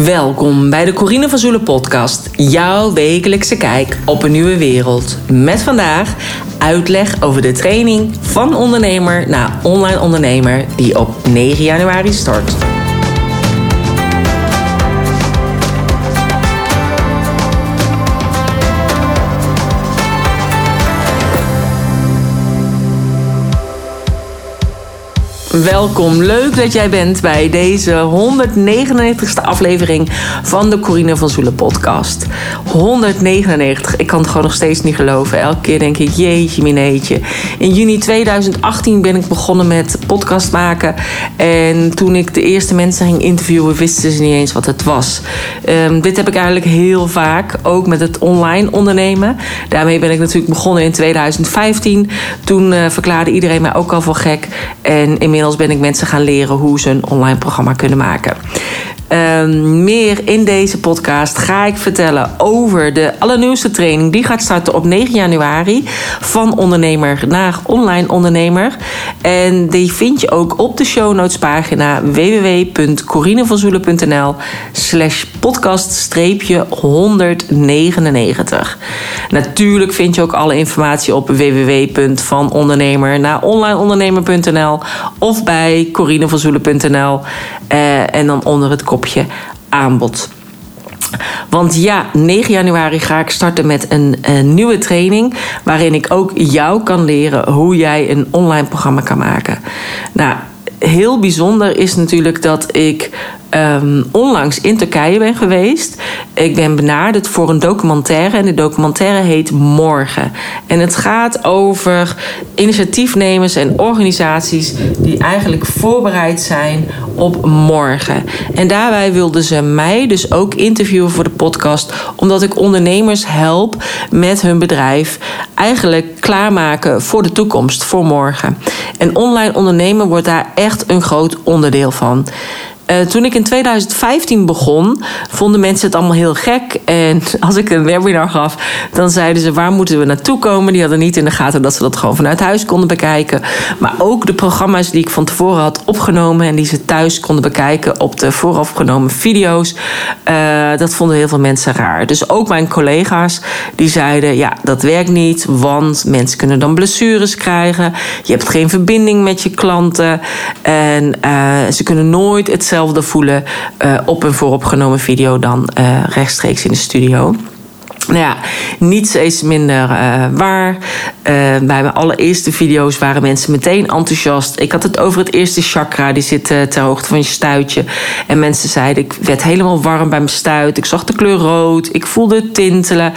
Welkom bij de Corine van Zoelen podcast, jouw wekelijkse kijk op een nieuwe wereld. Met vandaag uitleg over de training van ondernemer naar online ondernemer die op 9 januari start. Welkom, leuk dat jij bent bij deze 199ste aflevering van de Corine van Zoelen podcast. 199, ik kan het gewoon nog steeds niet geloven. Elke keer denk ik, jeetje mineetje. In juni 2018 ben ik begonnen met podcast maken. En toen ik de eerste mensen ging interviewen, wisten ze niet eens wat het was. Um, dit heb ik eigenlijk heel vaak, ook met het online ondernemen. Daarmee ben ik natuurlijk begonnen in 2015. Toen uh, verklaarde iedereen mij ook al voor gek. En inmiddels inmiddels ben ik mensen gaan leren hoe ze een online programma kunnen maken. Um, meer in deze podcast ga ik vertellen over de allernieuwste training. Die gaat starten op 9 januari. Van ondernemer naar online ondernemer. En die vind je ook op de show notes pagina www.corinevanzoelen.nl slash podcast 199. Natuurlijk vind je ook alle informatie op www.vanondernemer naar onlineondernemer.nl of bij corinevanzoelen.nl uh, en dan onder het kopje aanbod. Want ja, 9 januari ga ik starten met een, een, nieuwe training. Waarin ik ook jou kan leren hoe jij een online programma kan maken. Nou, heel bijzonder is natuurlijk dat ik um, onlangs in Turkije ben geweest. Ik ben benaderd voor een documentaire. En de documentaire heet Morgen. En het gaat over initiatiefnemers en organisaties die eigenlijk voorbereid zijn op morgen. En daarbij wilden ze mij dus ook interviewen voor de podcast. Omdat ik ondernemers help met hun bedrijf eigenlijk klaarmaken voor de toekomst, voor morgen. En online ondernemen wordt daar echt een groot onderdeel van. Uh, toen ik in 2015 begon, vonden mensen het allemaal heel gek. En als ik een webinar gaf, dan zeiden ze: waar moeten we naartoe komen? Die hadden niet in de gaten dat ze dat gewoon vanuit huis konden bekijken. Maar ook de programma's die ik van tevoren had opgenomen en die ze thuis konden bekijken op de voorafgenomen video's, uh, dat vonden heel veel mensen raar. Dus ook mijn collega's die zeiden: ja, dat werkt niet, want mensen kunnen dan blessures krijgen. Je hebt geen verbinding met je klanten en uh, ze kunnen nooit hetzelfde hetzelfde voelen uh, op een vooropgenomen video dan uh, rechtstreeks in de studio. Nou ja, niets is minder uh, waar. Uh, bij mijn allereerste video's waren mensen meteen enthousiast. Ik had het over het eerste chakra, die zit uh, ter hoogte van je stuitje. En mensen zeiden, ik werd helemaal warm bij mijn stuit. Ik zag de kleur rood, ik voelde het tintelen.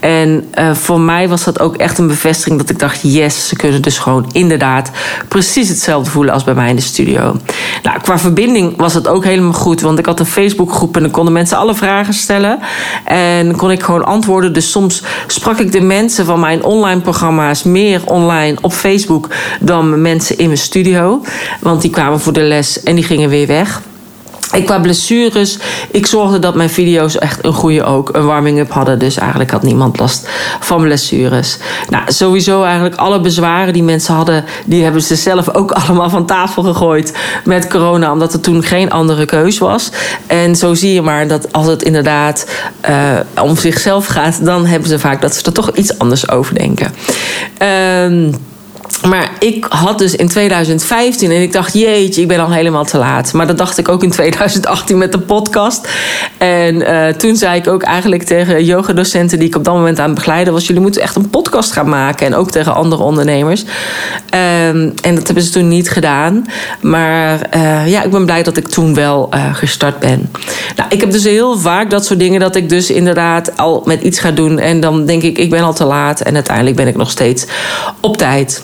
En voor mij was dat ook echt een bevestiging dat ik dacht... yes, ze kunnen dus gewoon inderdaad precies hetzelfde voelen als bij mij in de studio. Nou, qua verbinding was het ook helemaal goed. Want ik had een Facebookgroep en dan konden mensen alle vragen stellen. En kon ik gewoon antwoorden dus soms sprak ik de mensen van mijn online programma's meer online op Facebook dan mensen in mijn studio. Want die kwamen voor de les en die gingen weer weg. Ik qua blessures, ik zorgde dat mijn video's echt een goede ook een warming-up hadden. Dus eigenlijk had niemand last van blessures. Nou, sowieso eigenlijk alle bezwaren die mensen hadden, die hebben ze zelf ook allemaal van tafel gegooid met corona, omdat er toen geen andere keus was. En zo zie je maar dat als het inderdaad uh, om zichzelf gaat, dan hebben ze vaak dat ze er toch iets anders over denken. Uh, maar ik had dus in 2015 en ik dacht, jeetje, ik ben al helemaal te laat. Maar dat dacht ik ook in 2018 met de podcast. En uh, toen zei ik ook eigenlijk tegen yogadocenten die ik op dat moment aan begeleiden was: jullie moeten echt een podcast gaan maken. En ook tegen andere ondernemers. Um, en dat hebben ze toen niet gedaan. Maar uh, ja, ik ben blij dat ik toen wel uh, gestart ben. Nou, ik heb dus heel vaak dat soort dingen dat ik dus inderdaad al met iets ga doen. En dan denk ik, ik ben al te laat. En uiteindelijk ben ik nog steeds op tijd.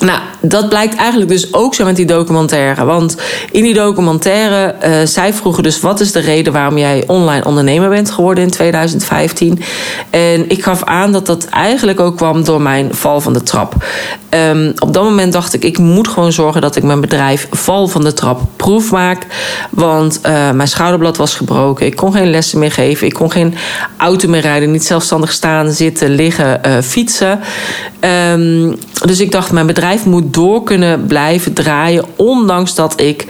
Nou, dat blijkt eigenlijk dus ook zo met die documentaire. Want in die documentaire, uh, zij vroegen dus... wat is de reden waarom jij online ondernemer bent geworden in 2015? En ik gaf aan dat dat eigenlijk ook kwam door mijn val van de trap. Um, op dat moment dacht ik, ik moet gewoon zorgen... dat ik mijn bedrijf val van de trap proef maak. Want uh, mijn schouderblad was gebroken. Ik kon geen lessen meer geven. Ik kon geen auto meer rijden. Niet zelfstandig staan, zitten, liggen, uh, fietsen. Um, dus ik dacht, mijn bedrijf bedrijf moet door kunnen blijven draaien, ondanks dat ik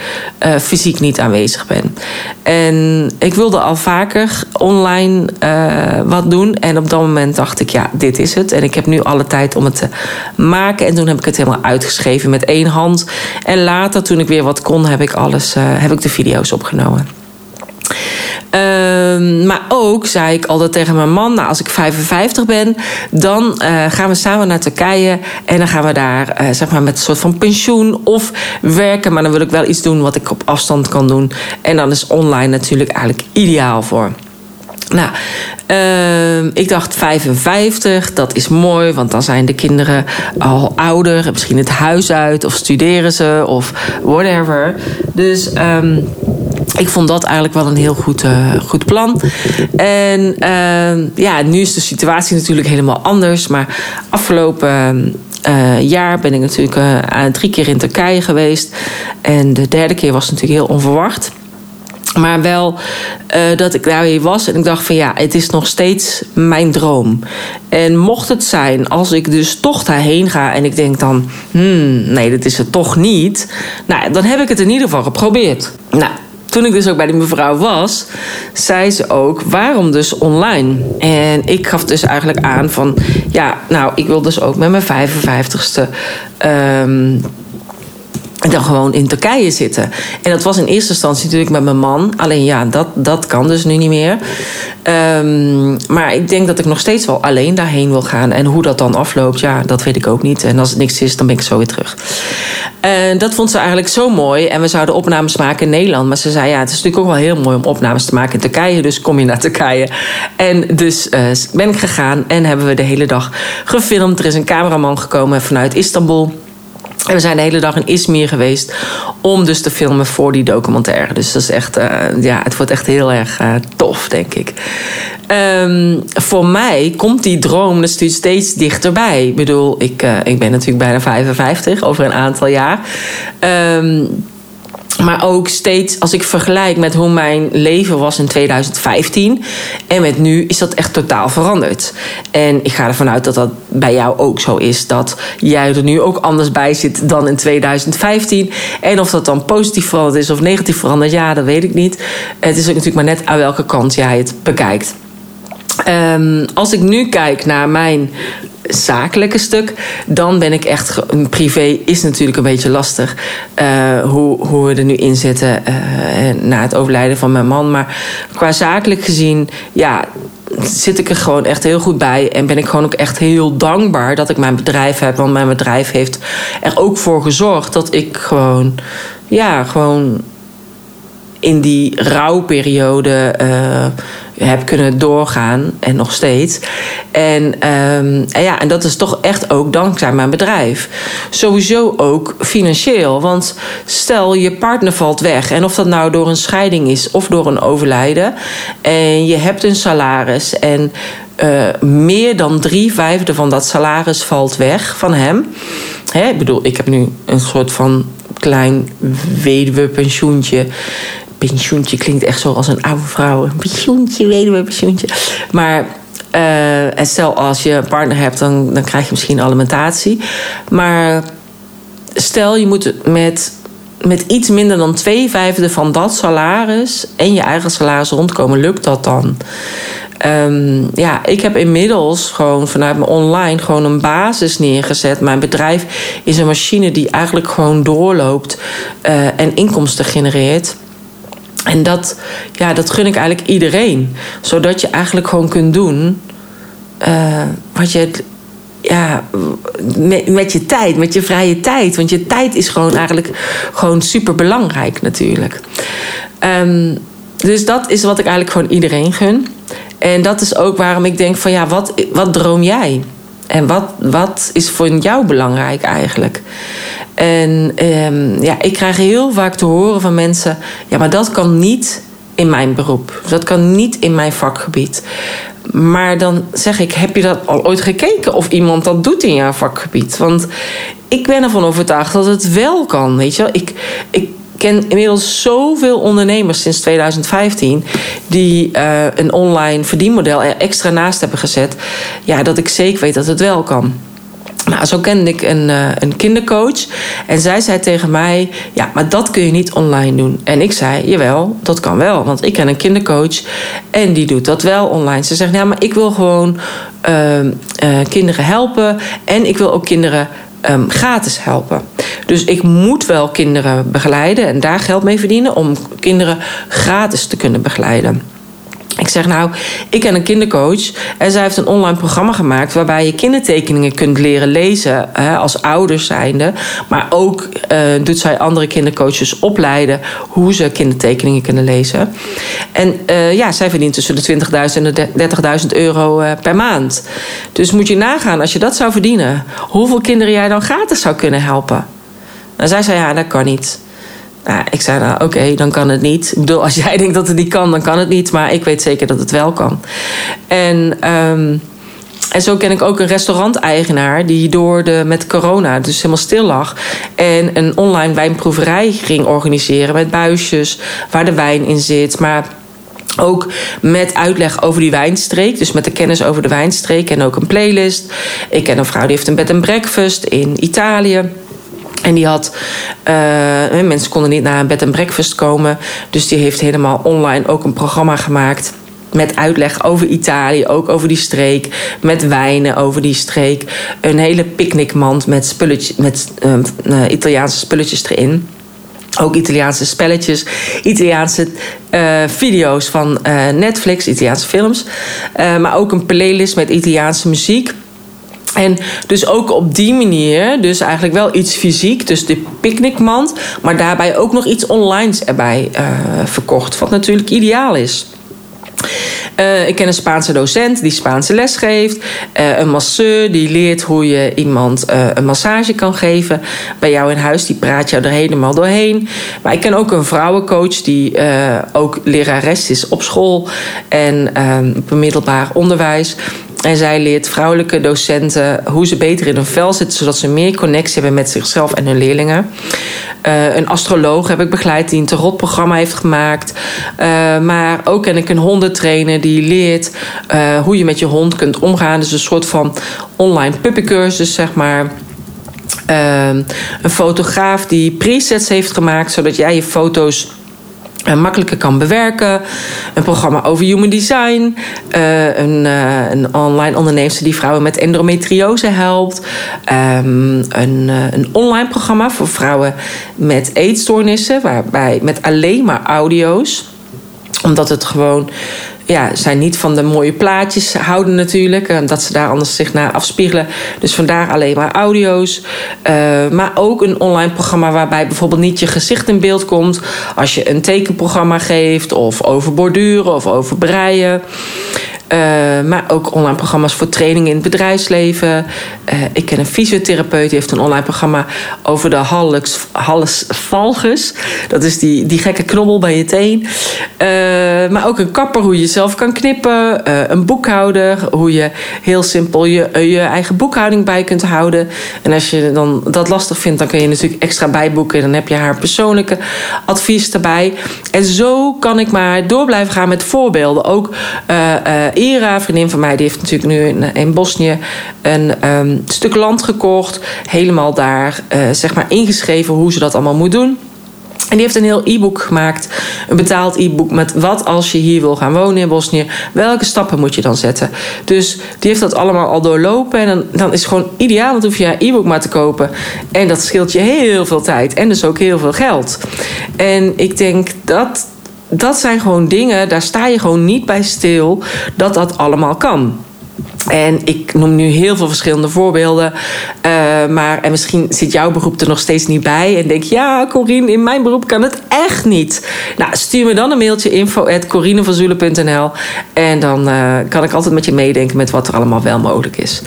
uh, fysiek niet aanwezig ben. En ik wilde al vaker online uh, wat doen. En op dat moment dacht ik, ja, dit is het. En ik heb nu alle tijd om het te maken. En toen heb ik het helemaal uitgeschreven met één hand. En later, toen ik weer wat kon, heb ik alles, uh, heb ik de video's opgenomen. Ehm, maar ook zei ik altijd tegen mijn man: nou, als ik 55 ben, dan uh, gaan we samen naar Turkije. En dan gaan we daar uh, zeg maar met een soort van pensioen of werken. Maar dan wil ik wel iets doen wat ik op afstand kan doen. En dan is online natuurlijk eigenlijk ideaal voor. Nou, uh, ik dacht 55, dat is mooi, want dan zijn de kinderen al ouder, misschien het huis uit, of studeren ze, of whatever. Dus um, ik vond dat eigenlijk wel een heel goed, uh, goed plan. En uh, ja, nu is de situatie natuurlijk helemaal anders. Maar afgelopen uh, jaar ben ik natuurlijk drie keer in Turkije geweest. En de derde keer was natuurlijk heel onverwacht. Maar wel uh, dat ik daar weer was en ik dacht van ja, het is nog steeds mijn droom. En mocht het zijn, als ik dus toch daarheen ga en ik denk dan, hmm, nee, dat is het toch niet. Nou, dan heb ik het in ieder geval geprobeerd. Nou, toen ik dus ook bij die mevrouw was, zei ze ook: waarom dus online? En ik gaf dus eigenlijk aan van: ja, nou, ik wil dus ook met mijn 55ste. Um, dan gewoon in Turkije zitten. En dat was in eerste instantie natuurlijk met mijn man. Alleen ja, dat, dat kan dus nu niet meer. Um, maar ik denk dat ik nog steeds wel alleen daarheen wil gaan. En hoe dat dan afloopt, ja, dat weet ik ook niet. En als het niks is, dan ben ik zo weer terug. En dat vond ze eigenlijk zo mooi. En we zouden opnames maken in Nederland. Maar ze zei, ja, het is natuurlijk ook wel heel mooi om opnames te maken in Turkije. Dus kom je naar Turkije. En dus uh, ben ik gegaan en hebben we de hele dag gefilmd. Er is een cameraman gekomen vanuit Istanbul. En we zijn de hele dag in Izmir geweest om dus te filmen voor die documentaire. Dus dat is echt, uh, ja, het wordt echt heel erg uh, tof, denk ik. Um, voor mij komt die droom dus steeds dichterbij. Ik bedoel, ik, uh, ik ben natuurlijk bijna 55 over een aantal jaar. Um, maar ook steeds, als ik vergelijk met hoe mijn leven was in 2015 en met nu, is dat echt totaal veranderd. En ik ga ervan uit dat dat bij jou ook zo is. Dat jij er nu ook anders bij zit dan in 2015. En of dat dan positief veranderd is of negatief veranderd, ja, dat weet ik niet. Het is ook natuurlijk maar net aan welke kant jij het bekijkt. Um, als ik nu kijk naar mijn zakelijke stuk, dan ben ik echt. Privé is natuurlijk een beetje lastig uh, hoe, hoe we er nu in zitten uh, na het overlijden van mijn man. Maar qua zakelijk gezien, ja, zit ik er gewoon echt heel goed bij. En ben ik gewoon ook echt heel dankbaar dat ik mijn bedrijf heb. Want mijn bedrijf heeft er ook voor gezorgd dat ik gewoon, ja, gewoon in die rouwperiode uh, heb kunnen doorgaan en nog steeds. En, um, en, ja, en dat is toch echt ook dankzij mijn bedrijf. Sowieso ook financieel. Want stel je partner valt weg. En of dat nou door een scheiding is of door een overlijden. En je hebt een salaris en uh, meer dan drie vijfde van dat salaris valt weg van hem. Hè, ik bedoel, ik heb nu een soort van klein weduwe-pensioentje pensioentje klinkt echt zo als een oude vrouw. Een pensioentje, weduwe pensioentje. Maar uh, en stel als je een partner hebt, dan, dan krijg je misschien alimentatie. Maar stel je moet met, met iets minder dan twee vijfde van dat salaris en je eigen salaris rondkomen, lukt dat dan? Um, ja, ik heb inmiddels gewoon vanuit mijn online gewoon een basis neergezet. Mijn bedrijf is een machine die eigenlijk gewoon doorloopt uh, en inkomsten genereert. En dat, ja, dat gun ik eigenlijk iedereen. Zodat je eigenlijk gewoon kunt doen uh, wat je ja, met, je tijd, met je vrije tijd. Want je tijd is gewoon eigenlijk gewoon super belangrijk natuurlijk. Um, dus dat is wat ik eigenlijk gewoon iedereen gun. En dat is ook waarom ik denk van ja, wat, wat droom jij? En wat, wat is voor jou belangrijk eigenlijk? En um, ja, ik krijg heel vaak te horen van mensen: ja, maar dat kan niet in mijn beroep. Dat kan niet in mijn vakgebied. Maar dan zeg ik: heb je dat al ooit gekeken of iemand dat doet in jouw vakgebied? Want ik ben ervan overtuigd dat het wel kan. Weet je wel? Ik, ik ken inmiddels zoveel ondernemers sinds 2015 die uh, een online verdienmodel er extra naast hebben gezet. Ja, dat ik zeker weet dat het wel kan. Nou, zo kende ik een, uh, een kindercoach. En zij zei tegen mij: Ja, maar dat kun je niet online doen. En ik zei: Jawel, dat kan wel. Want ik ken een kindercoach en die doet dat wel online. Ze zegt: Ja, maar ik wil gewoon uh, uh, kinderen helpen. En ik wil ook kinderen um, gratis helpen. Dus ik moet wel kinderen begeleiden en daar geld mee verdienen om kinderen gratis te kunnen begeleiden. Ik zeg nou, ik ken een kindercoach en zij heeft een online programma gemaakt waarbij je kindertekeningen kunt leren lezen hè, als ouders zijnde. Maar ook uh, doet zij andere kindercoaches opleiden hoe ze kindertekeningen kunnen lezen. En uh, ja, zij verdient tussen de 20.000 en de 30.000 euro uh, per maand. Dus moet je nagaan, als je dat zou verdienen, hoeveel kinderen jij dan gratis zou kunnen helpen. En zij zei ja, dat kan niet. Nou, ik zei, oké, dan kan het niet. Ik bedoel, als jij denkt dat het niet kan, dan kan het niet. Maar ik weet zeker dat het wel kan. En, um, en zo ken ik ook een restauranteigenaar die door de, met corona dus helemaal stil lag. En een online wijnproeverij ging organiseren met buisjes waar de wijn in zit. Maar ook met uitleg over die wijnstreek. Dus met de kennis over de wijnstreek en ook een playlist. Ik ken een vrouw die heeft een bed and breakfast in Italië. En die had, uh, mensen konden niet naar een bed en breakfast komen. Dus die heeft helemaal online ook een programma gemaakt. Met uitleg over Italië, ook over die streek. Met wijnen over die streek. Een hele picknickmand met, met uh, Italiaanse spulletjes erin. Ook Italiaanse spelletjes, Italiaanse video's van Netflix, Italiaanse films. Maar ook een playlist met Italiaanse muziek. En dus ook op die manier, dus eigenlijk wel iets fysiek, dus de picknickmand, maar daarbij ook nog iets online erbij uh, verkocht, wat natuurlijk ideaal is. Uh, ik ken een Spaanse docent die Spaanse les geeft. Uh, een masseur die leert hoe je iemand een massage kan geven. Bij jou in huis, die praat jou er helemaal doorheen. Maar ik ken ook een vrouwencoach die ook lerares is op school en op middelbaar onderwijs. En zij leert vrouwelijke docenten hoe ze beter in hun vel zitten, zodat ze meer connectie hebben met zichzelf en hun leerlingen. Uh, een astroloog heb ik begeleid die een tarotprogramma heeft gemaakt. Uh, maar ook ken ik een hondentrainer die leert uh, hoe je met je hond kunt omgaan. Dus een soort van online puppycursus, zeg maar. een fotograaf die presets heeft gemaakt, zodat jij je foto's makkelijker kan bewerken. Een programma over human design. Uh, een, uh, een online onderneemster die vrouwen met endometriose helpt. Um, een, uh, een online programma voor vrouwen met eetstoornissen. Waarbij met alleen maar audio's. Omdat het gewoon ja, zijn niet van de mooie plaatjes houden natuurlijk. Eh, dat ze daar anders zich naar afspiegelen. Dus vandaar alleen maar audio's. Uh, maar ook een online programma waarbij bijvoorbeeld niet je gezicht in beeld komt. Als je een tekenprogramma geeft. Of over borduren of over breien. Uh, maar ook online programma's voor trainingen in het bedrijfsleven. Uh, ik ken een fysiotherapeut die heeft een online programma over de hallux, hallus valgus. Dat is die, die gekke knobbel bij je teen. Uh, maar ook een kapper, hoe je zelf kan knippen. een boekhouder, hoe je heel simpel je, je eigen boekhouding bij kunt houden. En als je dan dat lastig vindt, dan kun je natuurlijk extra bijboeken. Dan heb je haar persoonlijke advies erbij. En zo kan ik maar door blijven gaan met voorbeelden. Ook Ira, vriendin van mij, die heeft natuurlijk nu in, in Bosnië een um, stuk land gekocht. Helemaal daar uh, zeg maar ingeschreven hoe ze dat allemaal moet doen. En die heeft een heel e-book gemaakt. Een betaald e-book met wat als je hier wil gaan wonen in Bosnië. Welke stappen moet je dan zetten? Dus die heeft dat allemaal al doorlopen. En dan, dan is het gewoon ideaal. Want hoef je haar e-book maar te kopen. En dat scheelt je heel veel tijd. En dus ook heel veel geld. En ik denk dat dat zijn gewoon dingen, daar sta je gewoon niet bij stil dat dat allemaal kan. En ik noem nu heel veel verschillende voorbeelden. Uh, maar en misschien zit jouw beroep er nog steeds niet bij. En denk je, ja, Corine, in mijn beroep kan het echt niet. Nou, stuur me dan een mailtje info En dan uh, kan ik altijd met je meedenken met wat er allemaal wel mogelijk is.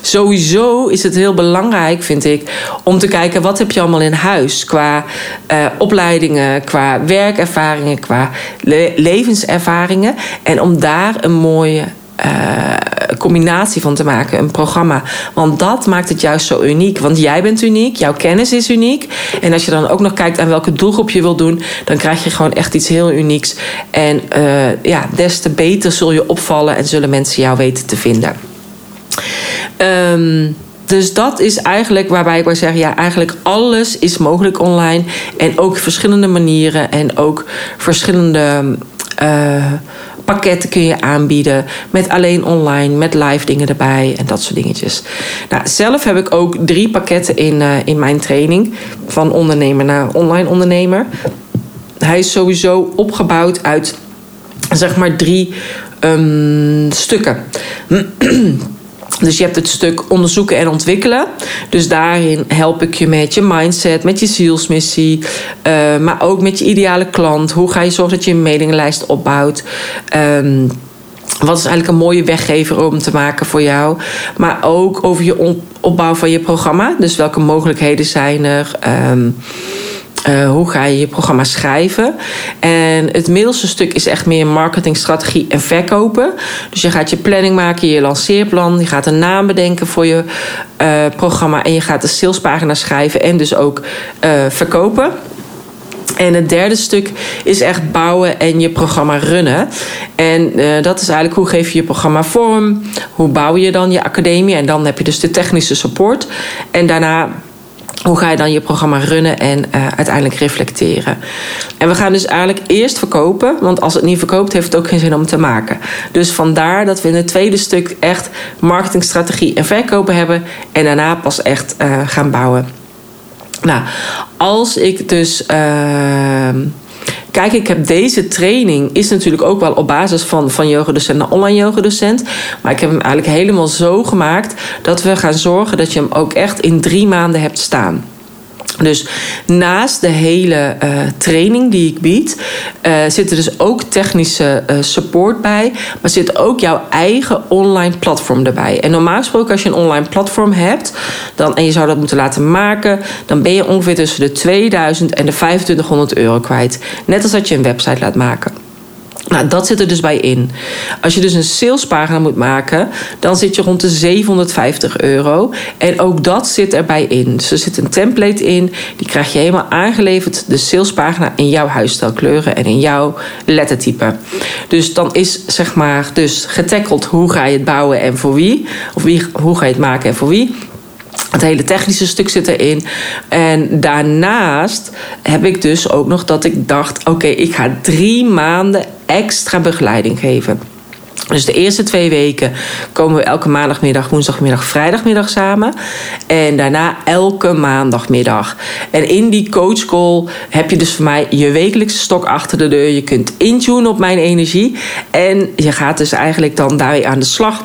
Sowieso is het heel belangrijk, vind ik, om te kijken wat heb je allemaal in huis. Qua uh, opleidingen, qua werkervaringen, qua le levenservaringen. En om daar een mooie uh, combinatie van te maken, een programma. Want dat maakt het juist zo uniek. Want jij bent uniek, jouw kennis is uniek. En als je dan ook nog kijkt aan welke doelgroep je wil doen, dan krijg je gewoon echt iets heel unieks. En uh, ja, des te beter zul je opvallen en zullen mensen jou weten te vinden. Um, dus dat is eigenlijk waarbij ik wil zeggen: ja, eigenlijk alles is mogelijk online. En ook verschillende manieren en ook verschillende. Uh, pakketten kun je aanbieden. Met alleen online, met live dingen erbij en dat soort dingetjes. Nou, zelf heb ik ook drie pakketten in, uh, in mijn training. Van ondernemer naar online ondernemer. Hij is sowieso opgebouwd uit zeg maar drie um, stukken. Dus je hebt het stuk onderzoeken en ontwikkelen. Dus daarin help ik je met je mindset, met je zielsmissie, uh, maar ook met je ideale klant. Hoe ga je zorgen dat je een mailingenlijst opbouwt? Um, wat is eigenlijk een mooie weggever om te maken voor jou? Maar ook over je opbouw van je programma. Dus welke mogelijkheden zijn er? Um, uh, hoe ga je je programma schrijven? En het middelste stuk is echt meer marketingstrategie en verkopen. Dus je gaat je planning maken, je lanceerplan. Je gaat een naam bedenken voor je uh, programma. En je gaat de salespagina schrijven en dus ook uh, verkopen. En het derde stuk is echt bouwen en je programma runnen. En dat is eigenlijk hoe geef je je programma vorm. Hoe bouw je dan je academie. En dan heb je dus de technische support. En daarna hoe ga je dan je programma runnen en uh, uiteindelijk reflecteren? En we gaan dus eigenlijk eerst verkopen, want als het niet verkoopt, heeft het ook geen zin om te maken. Dus vandaar dat we in het tweede stuk echt marketingstrategie en verkopen hebben en daarna pas echt uh, gaan bouwen. Nou, als ik dus. Uh, Kijk, ik heb deze training, is natuurlijk ook wel op basis van, van yogadocent naar online yogadocent. Maar ik heb hem eigenlijk helemaal zo gemaakt dat we gaan zorgen dat je hem ook echt in drie maanden hebt staan. Dus naast de hele uh, training die ik bied, uh, zit er dus ook technische uh, support bij. Maar zit ook jouw eigen online platform erbij. En normaal gesproken, als je een online platform hebt dan, en je zou dat moeten laten maken, dan ben je ongeveer tussen de 2000 en de 2500 euro kwijt. Net als dat je een website laat maken. Nou, dat zit er dus bij in. Als je dus een salespagina moet maken, dan zit je rond de 750 euro. En ook dat zit erbij in. Dus er zit een template in, die krijg je helemaal aangeleverd, de salespagina in jouw huisstijlkleuren en in jouw lettertype. Dus dan is zeg maar dus getackeld hoe ga je het bouwen en voor wie. Of wie, hoe ga je het maken en voor wie. Het hele technische stuk zit erin. En daarnaast heb ik dus ook nog dat ik dacht: oké, ik ga drie maanden extra begeleiding geven. Dus de eerste twee weken komen we elke maandagmiddag, woensdagmiddag, vrijdagmiddag samen. En daarna elke maandagmiddag. En in die coachcall heb je dus voor mij je wekelijkse stok achter de deur. Je kunt intunen op mijn energie. En je gaat dus eigenlijk dan daarmee aan de slag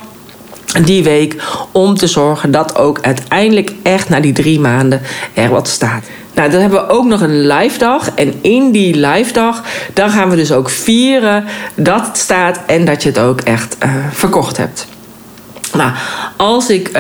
die week om te zorgen dat ook uiteindelijk echt na die drie maanden er wat staat. Nou, dan hebben we ook nog een live dag. En in die live dag, dan gaan we dus ook vieren dat het staat en dat je het ook echt uh, verkocht hebt. Nou, als ik uh,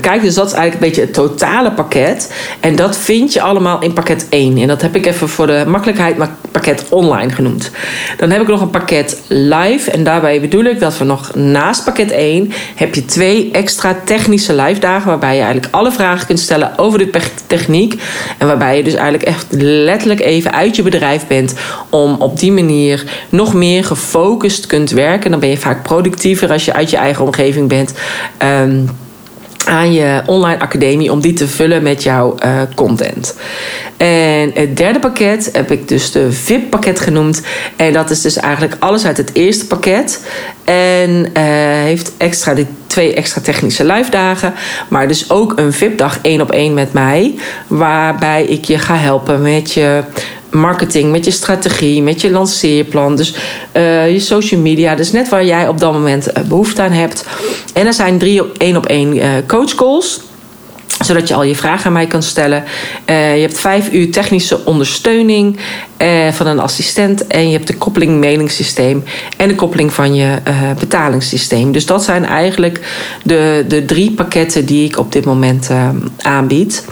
kijk, dus dat is eigenlijk een beetje het totale pakket. En dat vind je allemaal in pakket 1. En dat heb ik even voor de makkelijkheid pakket online genoemd. Dan heb ik nog een pakket live. En daarbij bedoel ik dat we nog naast pakket 1 heb je twee extra technische live dagen. Waarbij je eigenlijk alle vragen kunt stellen over de techniek. En waarbij je dus eigenlijk echt letterlijk even uit je bedrijf bent. Om op die manier nog meer gefocust kunt werken. Dan ben je vaak productiever als je uit je eigen omgeving bent. Um, aan je online academie om die te vullen met jouw uh, content. En het derde pakket heb ik dus de VIP-pakket genoemd. En dat is dus eigenlijk alles uit het eerste pakket. En uh, heeft extra die twee extra technische live dagen. Maar dus ook een VIP-dag één op één met mij. Waarbij ik je ga helpen met je marketing, met je strategie, met je lanceerplan. Dus uh, je social media. Dus net waar jij op dat moment uh, behoefte aan hebt. En er zijn drie één op één uh, coach calls zodat je al je vragen aan mij kan stellen. Uh, je hebt vijf uur technische ondersteuning uh, van een assistent. En je hebt de koppeling mailingssysteem. En de koppeling van je uh, betalingssysteem. Dus dat zijn eigenlijk de, de drie pakketten die ik op dit moment aanbied.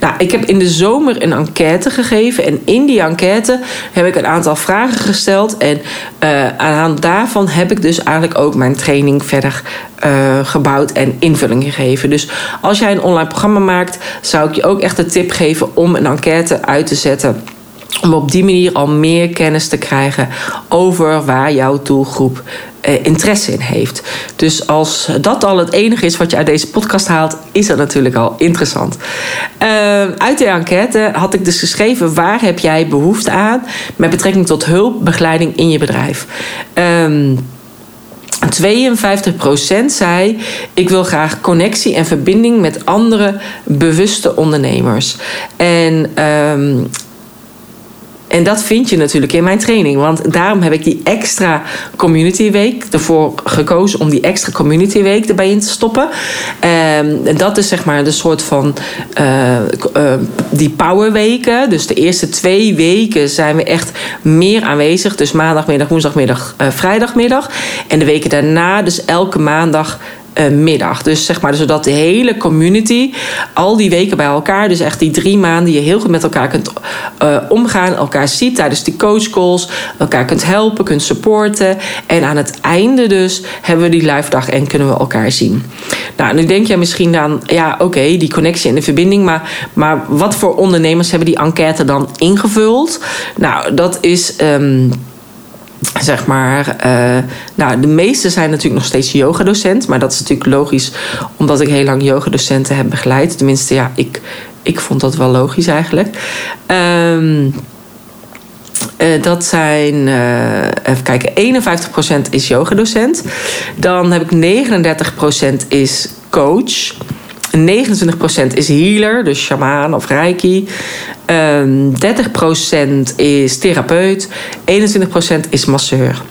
Nou, ik heb in de zomer een enquête gegeven. En in die enquête heb ik een aantal vragen gesteld. En aan daarvan heb ik dus eigenlijk ook mijn training verder gebouwd en invulling gegeven. Dus als jij een online programma maakt, zou ik je ook echt de tip geven om een enquête uit te zetten Om op die manier al meer kennis te krijgen over waar jouw doelgroep eh, interesse in heeft. Dus als dat al het enige is wat je uit deze podcast haalt, is dat natuurlijk al interessant. Uh, uit de enquête had ik dus geschreven: waar heb jij behoefte aan met betrekking tot hulp, begeleiding in je bedrijf? Um, 52% zei: Ik wil graag connectie en verbinding met andere bewuste ondernemers. En um, en dat vind je natuurlijk in mijn training. Want daarom heb ik die extra community week ervoor gekozen om die extra community week erbij in te stoppen. Ehm, en dat is zeg maar de soort van uh, uh, die powerweken. Dus de eerste twee weken zijn we echt meer aanwezig. Dus maandagmiddag, woensdagmiddag, uh, vrijdagmiddag. En de weken daarna, dus elke maandag middag. Dus zeg maar, zodat de hele community al die weken bij elkaar, dus echt die drie maanden, je heel goed met elkaar kunt uh, omgaan, elkaar ziet tijdens die coachcalls, elkaar kunt helpen, kunt supporten. En aan het einde dus hebben we die live dag en kunnen we elkaar zien. Nou, nu denk je misschien dan, ja, oké, die connectie en de verbinding, maar, maar wat voor ondernemers hebben die enquête dan ingevuld? Nou, dat is. Um, zeg maar. Uh, nou, de meeste zijn natuurlijk nog steeds yogadocent. Maar dat is natuurlijk logisch, omdat ik heel lang yogadocenten heb begeleid. Tenminste, ja, ik, ik vond dat wel logisch eigenlijk. Um, uh, dat zijn, uh, even kijken, 51% is yogadocent. Dan heb ik 39% is coach. 29% is healer, dus shamaan of reiki. Um, 30% is therapeut. 21% is masseur.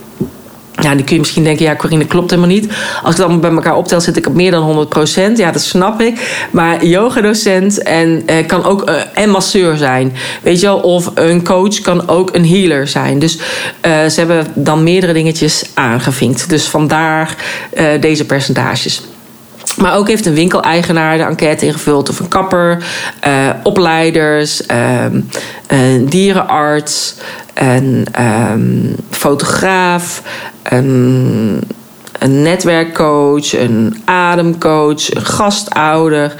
Ja, die kun je misschien denken, ja, Corine, klopt helemaal niet. Als ik dan bij elkaar optel, zit ik op meer dan 100%. Ja, dat snap ik. Maar yogadocent en eh, kan ook uh, en masseur zijn. Weet je wel, of een coach kan ook een healer zijn. Dus uh, ze hebben dan meerdere dingetjes aangevinkt. Dus vandaar uh, deze percentages. Maar ook heeft een winkeleigenaar de enquête ingevuld, of een kapper, uh, opleiders, um, een dierenarts, een um, fotograaf, een, een netwerkcoach, een ademcoach, een gastouder,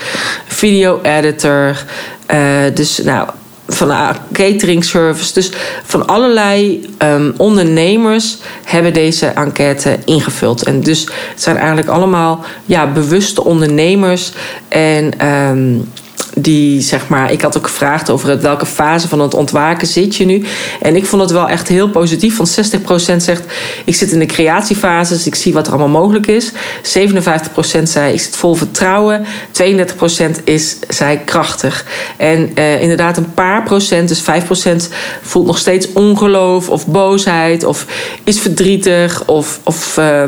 video-editor. Uh, dus nou, van een catering service. Dus van allerlei um, ondernemers hebben deze enquête ingevuld. En dus het zijn eigenlijk allemaal ja, bewuste ondernemers. En um, die zeg maar, ik had ook gevraagd over welke fase van het ontwaken zit je nu. En ik vond het wel echt heel positief. Want 60% zegt, ik zit in de creatiefase, dus ik zie wat er allemaal mogelijk is. 57% zei, ik zit vol vertrouwen. 32% is, zei, krachtig. En uh, inderdaad, een paar procent, dus 5% voelt nog steeds ongeloof of boosheid of is verdrietig of. of uh,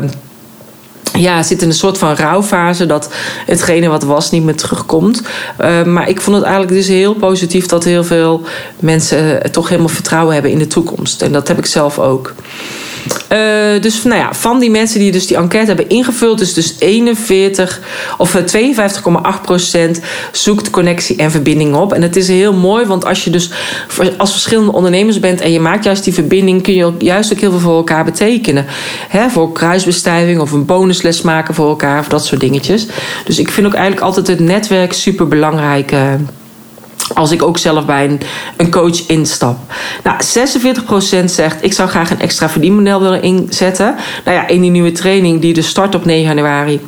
ja, zit in een soort van rouwfase dat hetgene wat was niet meer terugkomt. Uh, maar ik vond het eigenlijk dus heel positief dat heel veel mensen uh, toch helemaal vertrouwen hebben in de toekomst. En dat heb ik zelf ook. Uh, dus nou ja, van die mensen die dus die enquête hebben ingevuld, is dus 41 of 52,8% zoekt connectie en verbinding op. En het is heel mooi, want als je dus als verschillende ondernemers bent en je maakt juist die verbinding, kun je ook juist ook heel veel voor elkaar betekenen. Hè, voor kruisbestuiving of een bonusles maken voor elkaar of dat soort dingetjes. Dus ik vind ook eigenlijk altijd het netwerk super belangrijk. Uh, als ik ook zelf bij een, een coach instap. Nou, 46% zegt: Ik zou graag een extra verdienmodel willen inzetten. Nou ja, in die nieuwe training die dus start op 9 januari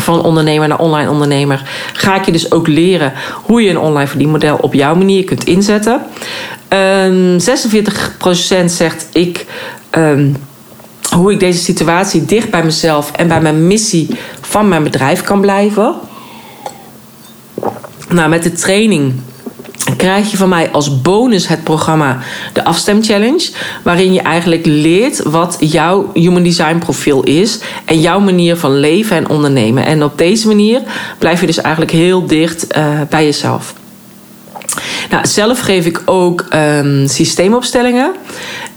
van ondernemer naar online ondernemer, ga ik je dus ook leren hoe je een online verdienmodel op jouw manier kunt inzetten. Um, 46% zegt ik. Um, hoe ik deze situatie dicht bij mezelf en bij mijn missie van mijn bedrijf kan blijven. Nou, met de training krijg je van mij als bonus het programma de Afstem Challenge. Waarin je eigenlijk leert wat jouw human design profiel is. En jouw manier van leven en ondernemen. En op deze manier blijf je dus eigenlijk heel dicht uh, bij jezelf. Nou, zelf geef ik ook um, systeemopstellingen.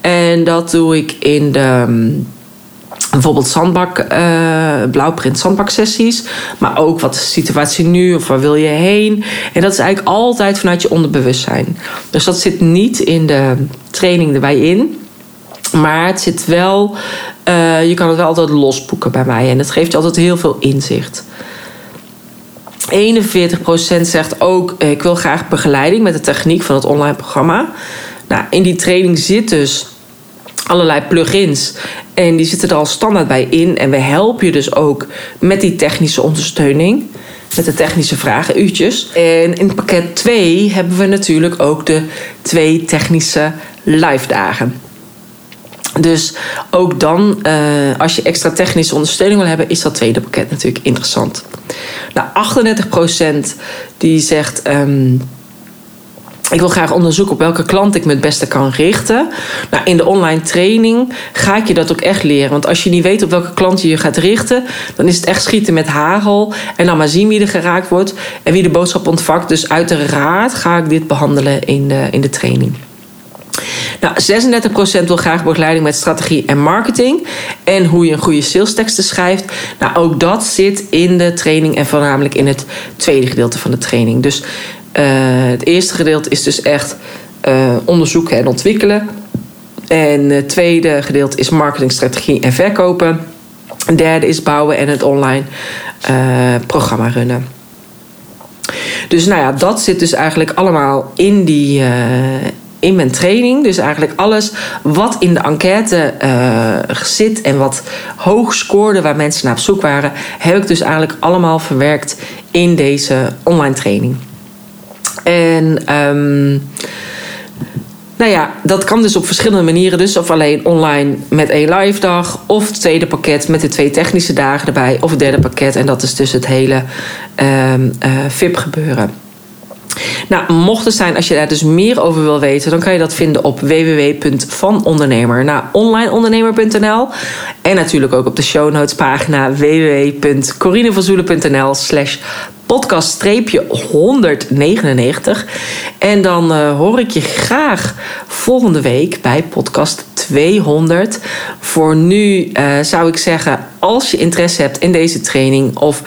En dat doe ik in de um, bijvoorbeeld zandbak, uh, blauwprint zandbaksessies. Maar ook wat is de situatie nu of waar wil je heen. En dat is eigenlijk altijd vanuit je onderbewustzijn. Dus dat zit niet in de training erbij in. Maar het zit wel, uh, je kan het wel altijd losboeken bij mij. En het geeft je altijd heel veel inzicht. 41% zegt ook: Ik wil graag begeleiding met de techniek van het online programma. Nou, in die training zit dus allerlei plugins. En die zitten er al standaard bij in. En we helpen je dus ook met die technische ondersteuning. Met de technische vragen, uurtjes. En in pakket 2 hebben we natuurlijk ook de twee technische live dagen. Dus ook dan, uh, als je extra technische ondersteuning wil hebben, is dat tweede pakket natuurlijk interessant. Nou, 38% die zegt. Um, ik wil graag onderzoeken op welke klant ik me het beste kan richten. Nou, in de online training ga ik je dat ook echt leren. Want als je niet weet op welke klant je je gaat richten, dan is het echt schieten met hagel. En dan maar zien wie er geraakt wordt en wie de boodschap ontvangt. Dus uiteraard ga ik dit behandelen in de, in de training. Nou, 36% wil graag begeleiding met strategie en marketing. En hoe je een goede salesteksten schrijft. Nou, ook dat zit in de training en voornamelijk in het tweede gedeelte van de training. Dus het eerste gedeelte is dus echt uh, onderzoeken en ontwikkelen. En het tweede gedeelte is marketingstrategie en verkopen. Het derde is bouwen en het online uh, programma runnen. Dus nou ja, dat zit dus eigenlijk allemaal in die, in mijn training. Dus eigenlijk alles wat in de enquête zit en wat hoog scoorde, waar mensen naar op zoek waren, heb ik dus eigenlijk allemaal verwerkt in deze online training. En um, nou ja, dat kan dus op verschillende manieren. Dus of alleen online met één live dag. Of het tweede pakket met de twee technische dagen erbij. Of het derde pakket. En dat is dus het hele um, uh, VIP gebeuren. Nou, mocht het zijn, als je daar dus meer over wil weten, dan kan je dat vinden op www.vanondernemer naar onlineondernemer.nl. En natuurlijk ook op de show notes pagina www.corinevanzoelen.nl slash podcast-199. En dan uh, hoor ik je graag volgende week bij podcast 200. Voor nu uh, zou ik zeggen, als je interesse hebt in deze training of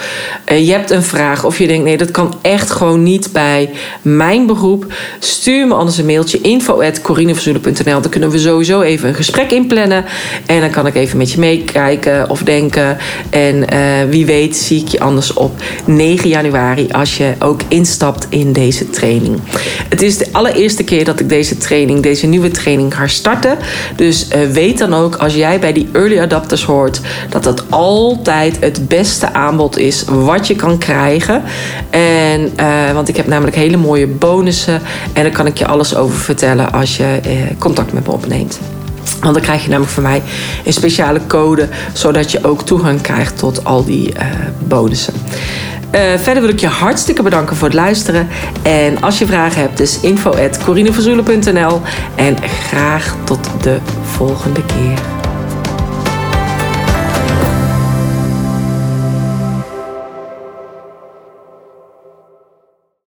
uh, je hebt een vraag of je denkt nee, dat kan echt gewoon niet bij mijn beroep, stuur me anders een mailtje info@corineverzoelen.nl. Dan kunnen we sowieso even een gesprek inplannen en dan kan ik even met je meekijken of denken en uh, wie weet zie ik je anders op 9 januari als je ook instapt in deze training. Het is de allereerste keer dat ik deze training, deze nieuwe training ga starten. Dus uh, weet dan ook als jij bij die early adapters hoort dat dat altijd het beste aanbod is wat je kan krijgen. En, uh, want ik heb namelijk hele mooie bonussen. En daar kan ik je alles over vertellen als je uh, contact met me opneemt. Want dan krijg je namelijk van mij een speciale code, zodat je ook toegang krijgt tot al die uh, bonussen. Verder wil ik je hartstikke bedanken voor het luisteren. En als je vragen hebt, dus info En graag tot de volgende keer.